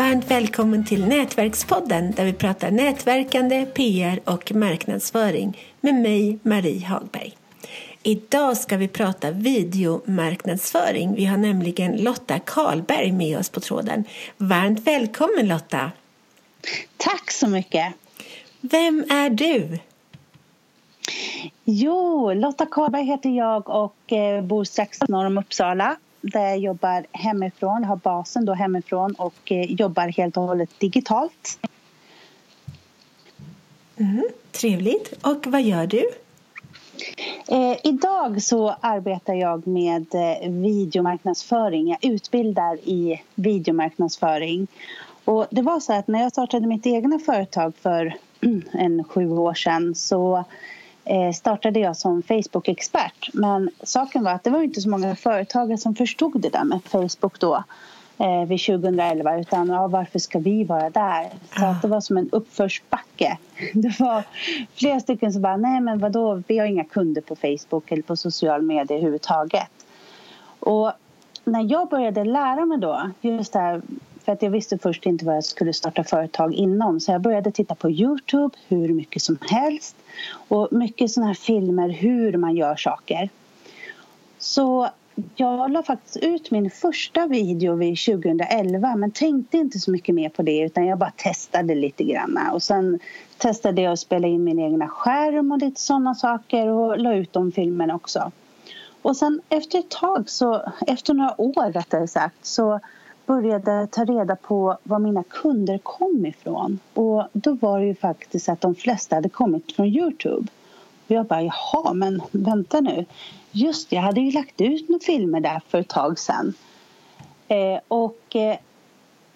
Varmt välkommen till Nätverkspodden där vi pratar nätverkande, PR och marknadsföring med mig, Marie Hagberg. Idag ska vi prata videomarknadsföring. Vi har nämligen Lotta Karlberg med oss på tråden. Varmt välkommen Lotta! Tack så mycket! Vem är du? Jo, Lotta Karlberg heter jag och eh, bor strax norr om Uppsala där jag jobbar hemifrån, har basen då hemifrån och eh, jobbar helt och hållet digitalt. Mm, trevligt. Och vad gör du? Eh, idag så arbetar jag med eh, videomarknadsföring. Jag utbildar i videomarknadsföring. Och det var så att när jag startade mitt egna företag för en sju år sedan så Eh, startade jag som Facebook-expert. Men saken var att det var inte så många företagare som förstod det där med Facebook då eh, vid 2011 utan ja, varför ska vi vara där? Så att det var som en uppförsbacke. Det var flera stycken som bara nej men vadå vi har inga kunder på Facebook eller på social media överhuvudtaget. Och när jag började lära mig då just det här för att jag visste först inte vad jag skulle starta företag inom. Så jag började titta på Youtube hur mycket som helst. Och mycket sådana här filmer hur man gör saker. Så jag la faktiskt ut min första video vid 2011 men tänkte inte så mycket mer på det utan jag bara testade lite grann. Och sen testade jag att spela in min egna skärm och lite sådana saker och la ut de filmerna också. Och sen efter ett tag, så, efter några år rättare sagt, så började ta reda på var mina kunder kom ifrån. Och då var det ju faktiskt att de flesta hade kommit från Youtube. Och jag bara, jaha, men vänta nu. Just jag hade ju lagt ut några filmer där för ett tag sedan. Eh, och eh,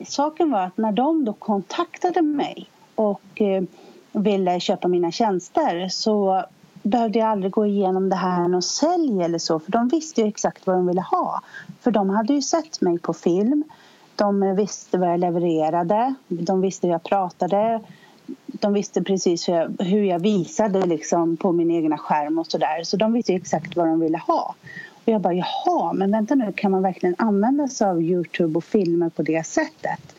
saken var att när de då kontaktade mig och eh, ville köpa mina tjänster så behövde jag aldrig gå igenom det här med någon sälj eller så för de visste ju exakt vad de ville ha. För de hade ju sett mig på film. De visste vad jag levererade. De visste hur jag pratade. De visste precis hur jag, hur jag visade liksom på min egna skärm och sådär. Så de visste exakt vad de ville ha. Och jag bara, jaha, men vänta nu, kan man verkligen använda sig av Youtube och filmer på det sättet?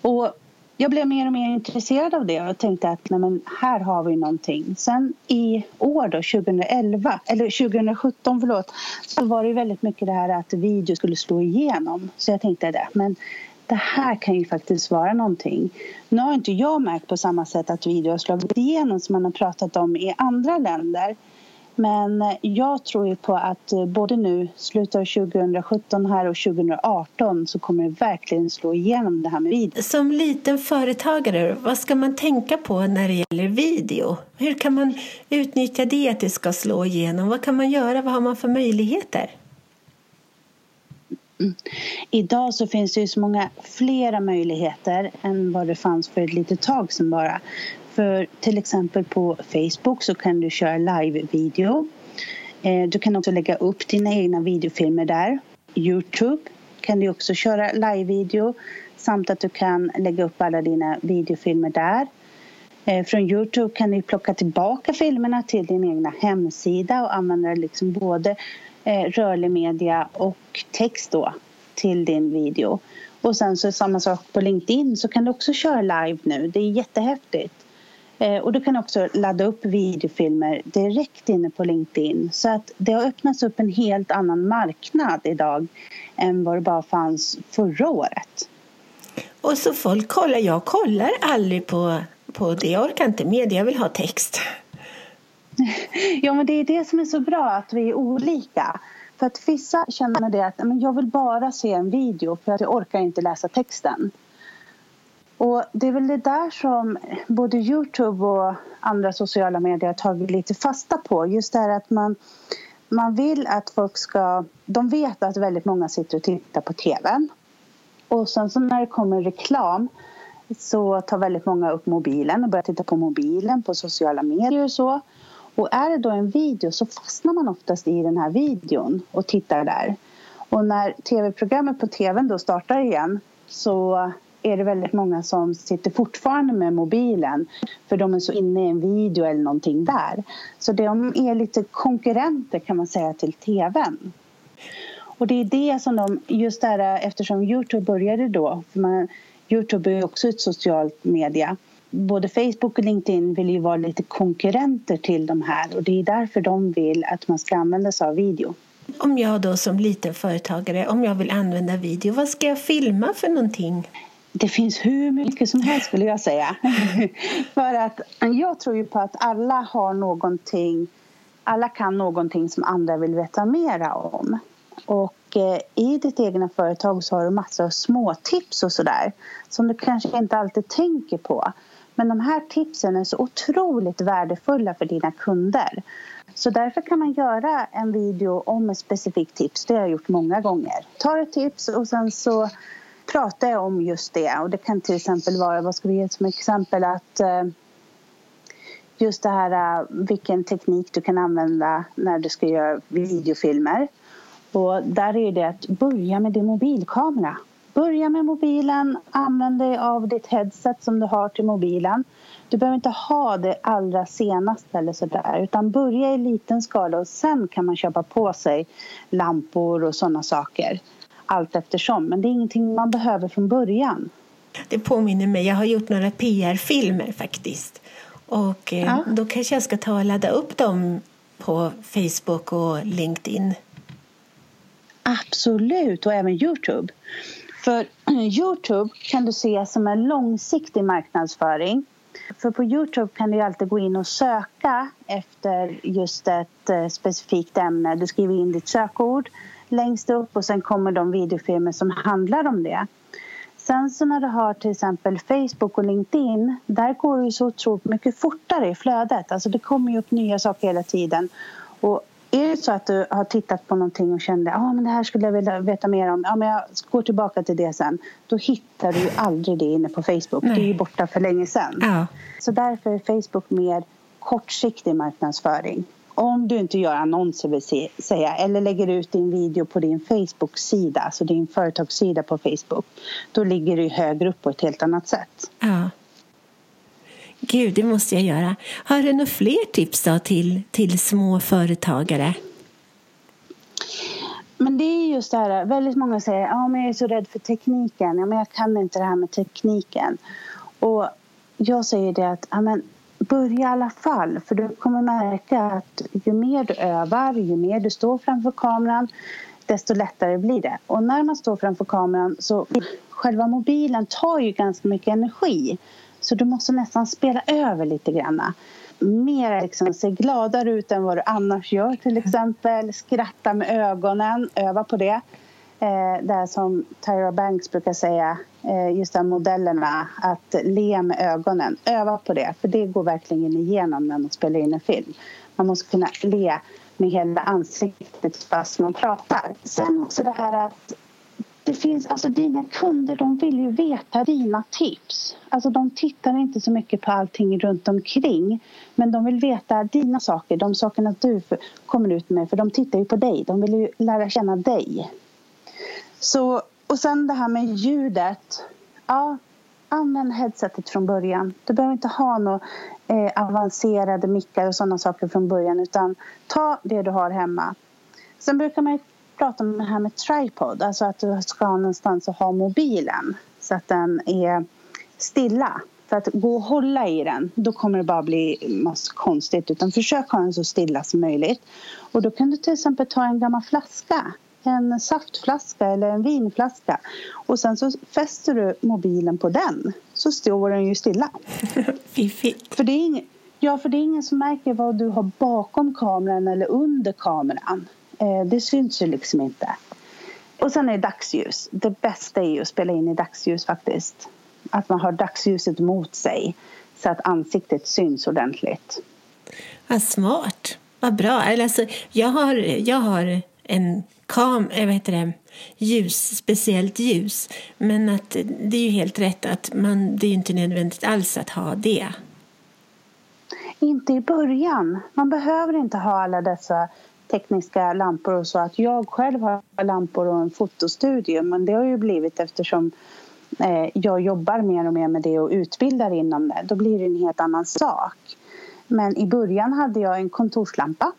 Och jag blev mer och mer intresserad av det och tänkte att nej men här har vi någonting. Sen i år då, 2011, eller 2017 förlåt, så var det väldigt mycket det här att video skulle slå igenom. Så jag tänkte det, men det här kan ju faktiskt vara någonting. Nu har inte jag märkt på samma sätt att video har slagit igenom som man har pratat om i andra länder. Men jag tror ju på att eh, både nu, slutet av 2017 här och 2018 så kommer det verkligen slå igenom det här med video. Som liten företagare, vad ska man tänka på när det gäller video? Hur kan man utnyttja det att det ska slå igenom? Vad kan man göra? Vad har man för möjligheter? Mm. Idag så finns det ju så många flera möjligheter än vad det fanns för ett litet tag sedan bara. För till exempel på Facebook så kan du köra live-video. Eh, du kan också lägga upp dina egna videofilmer där. Youtube kan du också köra live-video samt att du kan lägga upp alla dina videofilmer där. Eh, från Youtube kan du plocka tillbaka filmerna till din egna hemsida och använda liksom både eh, rörlig media och text då till din video. Och sen så samma sak på LinkedIn så kan du också köra live nu. Det är jättehäftigt. Eh, och du kan också ladda upp videofilmer direkt inne på LinkedIn. Så att det har öppnats upp en helt annan marknad idag än vad det bara fanns förra året. Och så folk kollar, jag kollar aldrig på, på det, jag orkar inte med det, jag vill ha text. Ja men det är det som är så bra att vi är olika. För att vissa känner det att men jag vill bara se en video för att jag orkar inte läsa texten. Och det är väl det där som både Youtube och andra sociala medier har tagit lite fasta på. Just det här att man, man vill att folk ska... De vet att väldigt många sitter och tittar på tvn. Och sen så när det kommer reklam så tar väldigt många upp mobilen och börjar titta på mobilen på sociala medier och så. Och är det då en video så fastnar man oftast i den här videon och tittar där. Och när tv-programmet på tvn då startar igen så är det väldigt många som sitter fortfarande med mobilen för de är så inne i en video eller någonting där. Så de är lite konkurrenter kan man säga till tvn. Och det är det som de, just där eftersom Youtube började då, för man, Youtube är också ett socialt media. Både Facebook och LinkedIn vill ju vara lite konkurrenter till de här och det är därför de vill att man ska använda sig av video. Om jag då som liten företagare, om jag vill använda video, vad ska jag filma för någonting? Det finns hur mycket som helst skulle jag säga. för att jag tror ju på att alla har någonting, alla kan någonting som andra vill veta mera om. Och eh, i ditt egna företag så har du massor av små tips och sådär som du kanske inte alltid tänker på. Men de här tipsen är så otroligt värdefulla för dina kunder. Så därför kan man göra en video om ett specifikt tips. Det har jag gjort många gånger. Ta ett tips och sen så pratar jag om just det. Och det kan till exempel vara, vad ska vi ge som exempel, att eh, just det här eh, vilken teknik du kan använda när du ska göra videofilmer. Och där är det att börja med din mobilkamera. Börja med mobilen, använd dig av ditt headset som du har till mobilen. Du behöver inte ha det allra senaste eller sådär utan börja i liten skala och sen kan man köpa på sig lampor och sådana saker allt eftersom. Men det är ingenting man behöver från början. Det påminner mig, jag har gjort några PR-filmer faktiskt. Och eh, ja. då kanske jag ska ta och ladda upp dem på Facebook och LinkedIn. Absolut, och även Youtube. För Youtube kan du se som en långsiktig marknadsföring. För på Youtube kan du alltid gå in och söka efter just ett eh, specifikt ämne. Du skriver in ditt sökord längst upp och sen kommer de videofilmer som handlar om det. Sen så när du har till exempel Facebook och LinkedIn, där går det ju så otroligt mycket fortare i flödet. Alltså det kommer ju upp nya saker hela tiden. Och är det så att du har tittat på någonting och kände att ah, det här skulle jag vilja veta mer om, ja, men jag går tillbaka till det sen. Då hittar du ju aldrig det inne på Facebook. Nej. Det är ju borta för länge sedan. Ja. Så därför är Facebook mer kortsiktig marknadsföring. Om du inte gör annonser vill säga eller lägger ut din video på din Facebook-sida, alltså din företagssida på Facebook, då ligger du högre upp på ett helt annat sätt. Ja. Gud, det måste jag göra. Har du några fler tips då till, till små företagare? Men det är just det här, väldigt många säger att ja, jag är så rädd för tekniken, ja, men jag kan inte det här med tekniken. Och jag säger det att ja, men börja i alla fall, för du kommer märka att ju mer du övar, ju mer du står framför kameran, desto lättare blir det. Och när man står framför kameran så själva mobilen tar ju ganska mycket energi. Så du måste nästan spela över lite grann. Mer liksom se gladare ut än vad du annars gör till exempel. Skratta med ögonen, öva på det. Eh, det som Tyra Banks brukar säga, eh, just de modellerna, att le med ögonen. Öva på det, för det går verkligen igenom när man spelar in en film. Man måste kunna le med hela ansiktet fast man pratar. Sen också det här att det finns, alltså dina kunder de vill ju veta dina tips. Alltså de tittar inte så mycket på allting runt omkring. Men de vill veta dina saker, de sakerna du kommer ut med. För de tittar ju på dig, de vill ju lära känna dig. Så, och sen det här med ljudet. Ja, använd headsetet från början. Du behöver inte ha några eh, avancerade mickar och sådana saker från början utan ta det du har hemma. Sen brukar man prata om det här med tripod, alltså att du ska ha någonstans att ha mobilen så att den är stilla. För att gå och hålla i den, då kommer det bara bli massa konstigt. Utan försök ha den så stilla som möjligt. Och då kan du till exempel ta en gammal flaska en saftflaska eller en vinflaska och sen så fäster du mobilen på den så står den ju stilla. Fiffigt. För det är ingen, ja, för det är ingen som märker vad du har bakom kameran eller under kameran. Eh, det syns ju liksom inte. Och sen är det dagsljus. Det bästa är ju att spela in i dagsljus faktiskt. Att man har dagsljuset mot sig så att ansiktet syns ordentligt. Vad smart. Vad bra. Alltså, jag, har, jag har en kam, eh, vad heter det, ljus, speciellt ljus. Men att det är ju helt rätt att man, det är inte nödvändigt alls att ha det. Inte i början. Man behöver inte ha alla dessa tekniska lampor och så. Att jag själv har lampor och en fotostudio men det har ju blivit eftersom eh, jag jobbar mer och mer med det och utbildar inom det. Då blir det en helt annan sak. Men i början hade jag en kontorslampa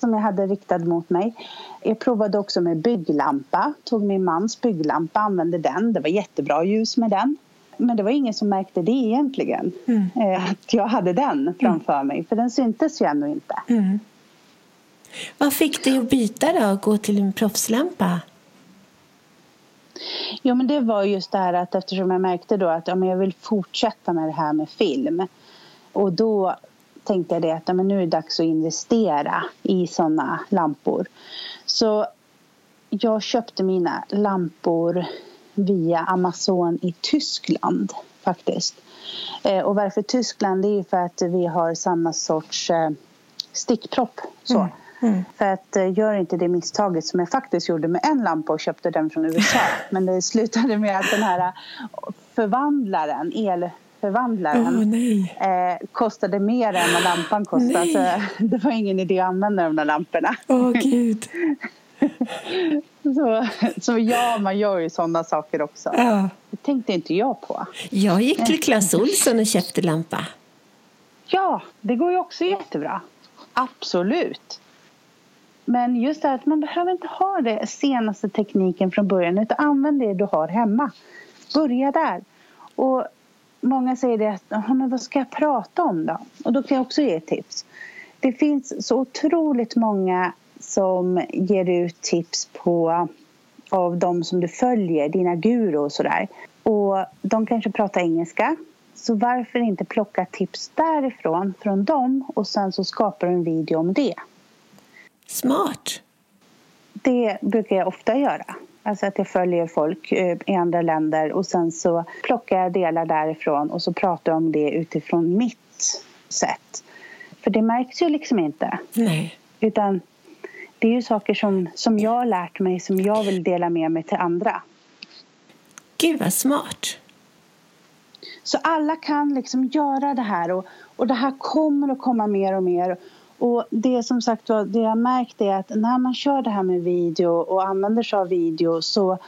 som jag hade riktad mot mig. Jag provade också med bygglampa. Tog min mans bygglampa, använde den. Det var jättebra ljus med den. Men det var ingen som märkte det egentligen. Mm. Eh, att jag hade den framför mm. mig. För den syntes ju ändå inte. Mm. Vad fick dig att byta då och gå till en proffslampa? Jo, men det var just det här att eftersom jag märkte då att ja, men jag vill fortsätta med det här med film. Och då tänkte jag det att men nu är det dags att investera i sådana lampor. Så jag köpte mina lampor via Amazon i Tyskland faktiskt. Eh, och varför Tyskland? Det är för att vi har samma sorts eh, stickpropp. Så. Mm. Mm. För att eh, gör inte det misstaget som jag faktiskt gjorde med en lampa och köpte den från USA. Men det slutade med att den här förvandlaren, elförvandlaren oh, eh, kostade mer än vad lampan kostade. Så det var ingen idé att använda de där lamporna. oh, gud. så, så ja, man gör ju sådana saker också. Ja. Det tänkte inte jag på. Jag gick till Clas Ohlson och köpte lampa. Ja, det går ju också jättebra. Absolut. Men just det här att man behöver inte ha det senaste tekniken från början utan använd det du har hemma. Börja där. Och många säger det att men vad ska jag prata om då? Och då kan jag också ge ett tips. Det finns så otroligt många som ger ut tips på av de som du följer, dina guru och sådär. Och de kanske pratar engelska. Så varför inte plocka tips därifrån, från dem och sen så skapar du en video om det. Smart. Det brukar jag ofta göra. Alltså att jag följer folk eh, i andra länder och sen så plockar jag delar därifrån och så pratar jag om det utifrån mitt sätt. För det märks ju liksom inte. Nej. Utan det är ju saker som, som jag har lärt mig som jag vill dela med mig till andra. Gud vad smart. Så alla kan liksom göra det här och, och det här kommer att komma mer och mer. Och det som sagt det jag märkt är att när man kör det här med video och använder sig av video så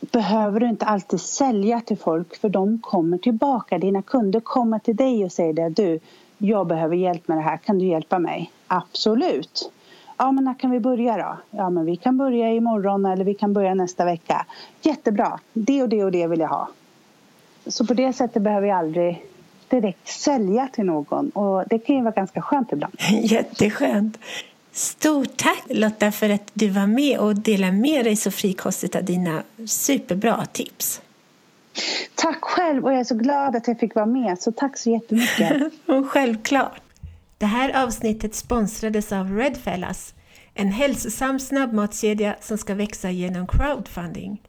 behöver du inte alltid sälja till folk för de kommer tillbaka. Dina kunder kommer till dig och säger det. Du, jag behöver hjälp med det här. Kan du hjälpa mig? Absolut. Ja, men när kan vi börja då? Ja, men vi kan börja imorgon eller vi kan börja nästa vecka. Jättebra. Det och det och det vill jag ha. Så på det sättet behöver jag aldrig direkt sälja till någon och det kan ju vara ganska skönt ibland. Jätteskönt. Stort tack Lotta för att du var med och delade med dig så frikostigt av dina superbra tips. Tack själv och jag är så glad att jag fick vara med så tack så jättemycket. Självklart. Det här avsnittet sponsrades av Redfellas, en hälsosam snabbmatskedja som ska växa genom crowdfunding.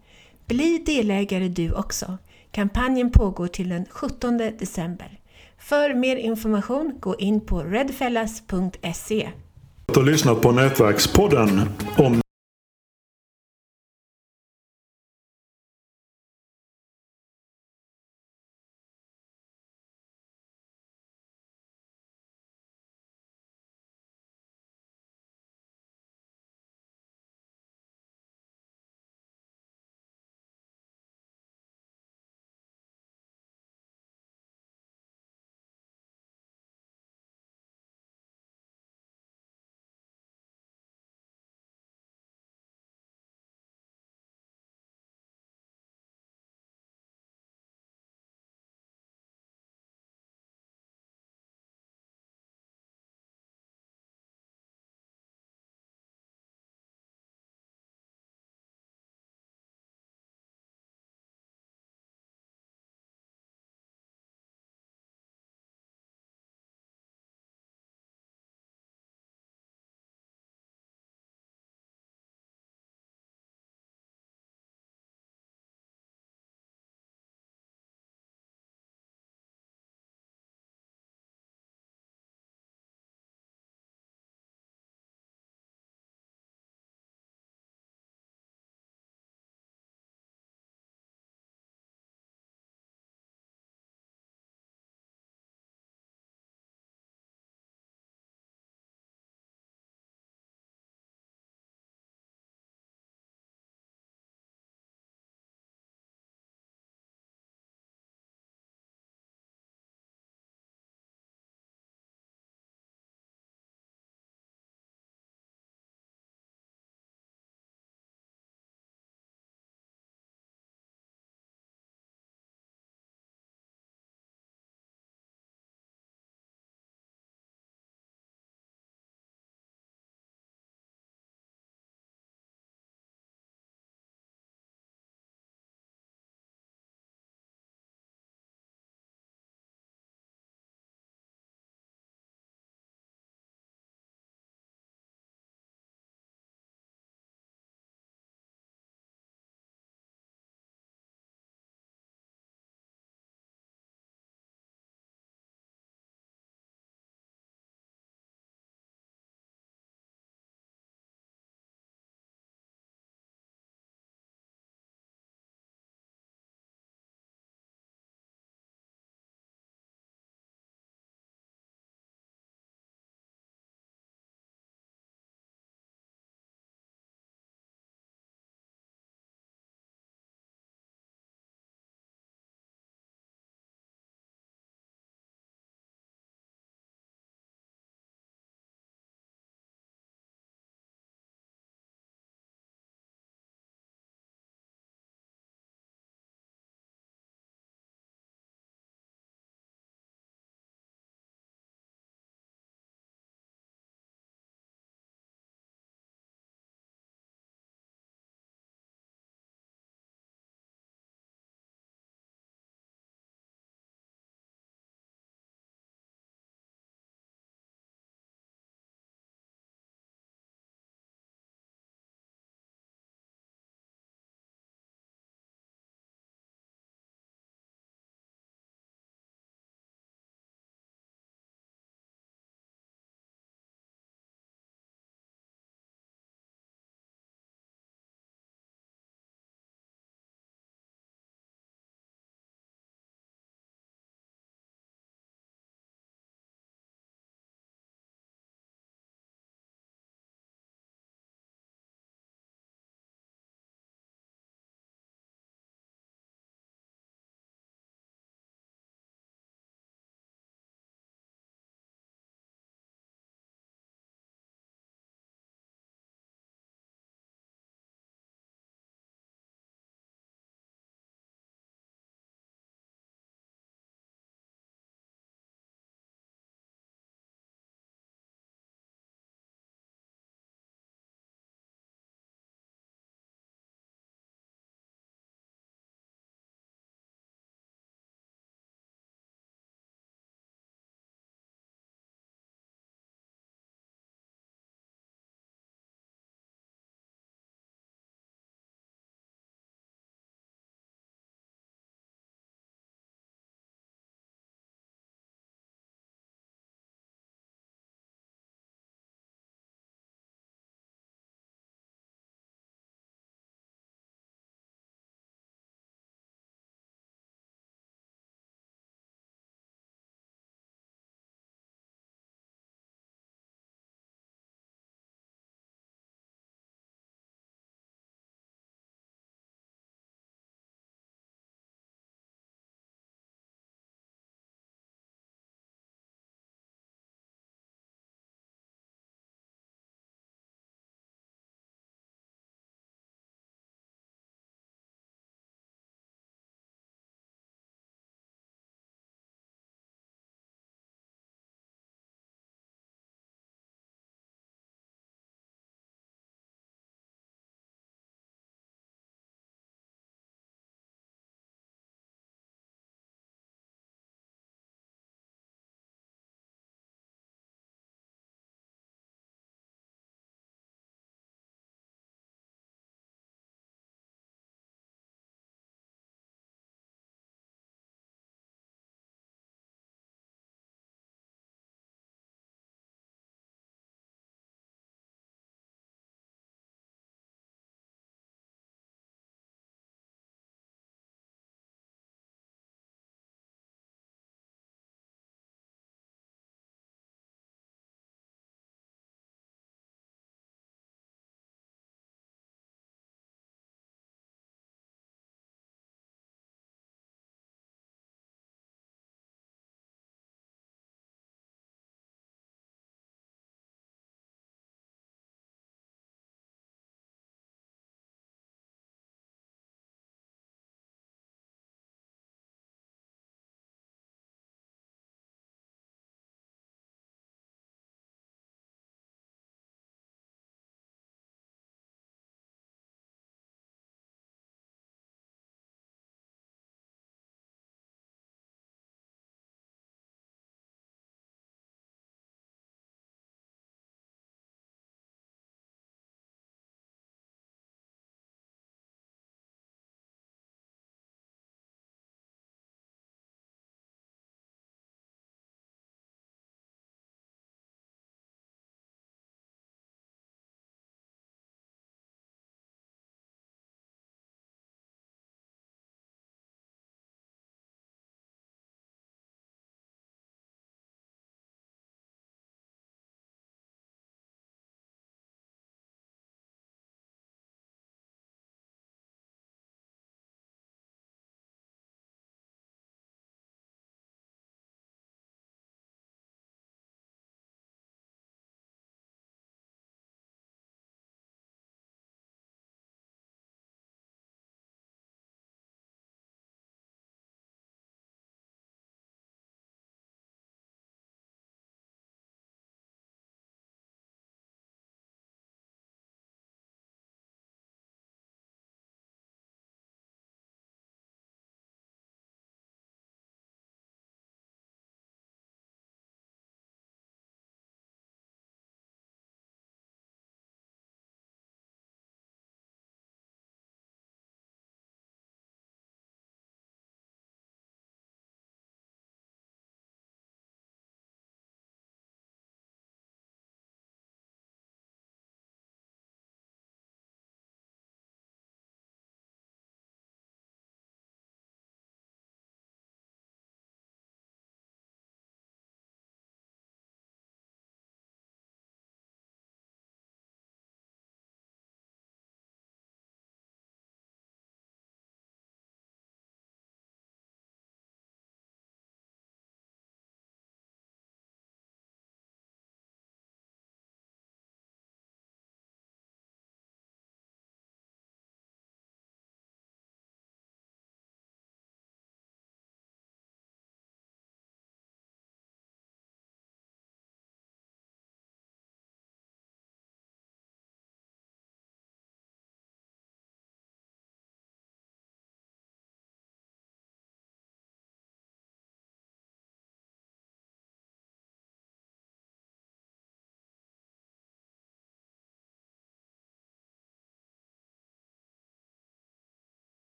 Bli delägare du också. Kampanjen pågår till den 17 december. För mer information, gå in på redfellas.se. Du har lyssnat på Nätverkspodden om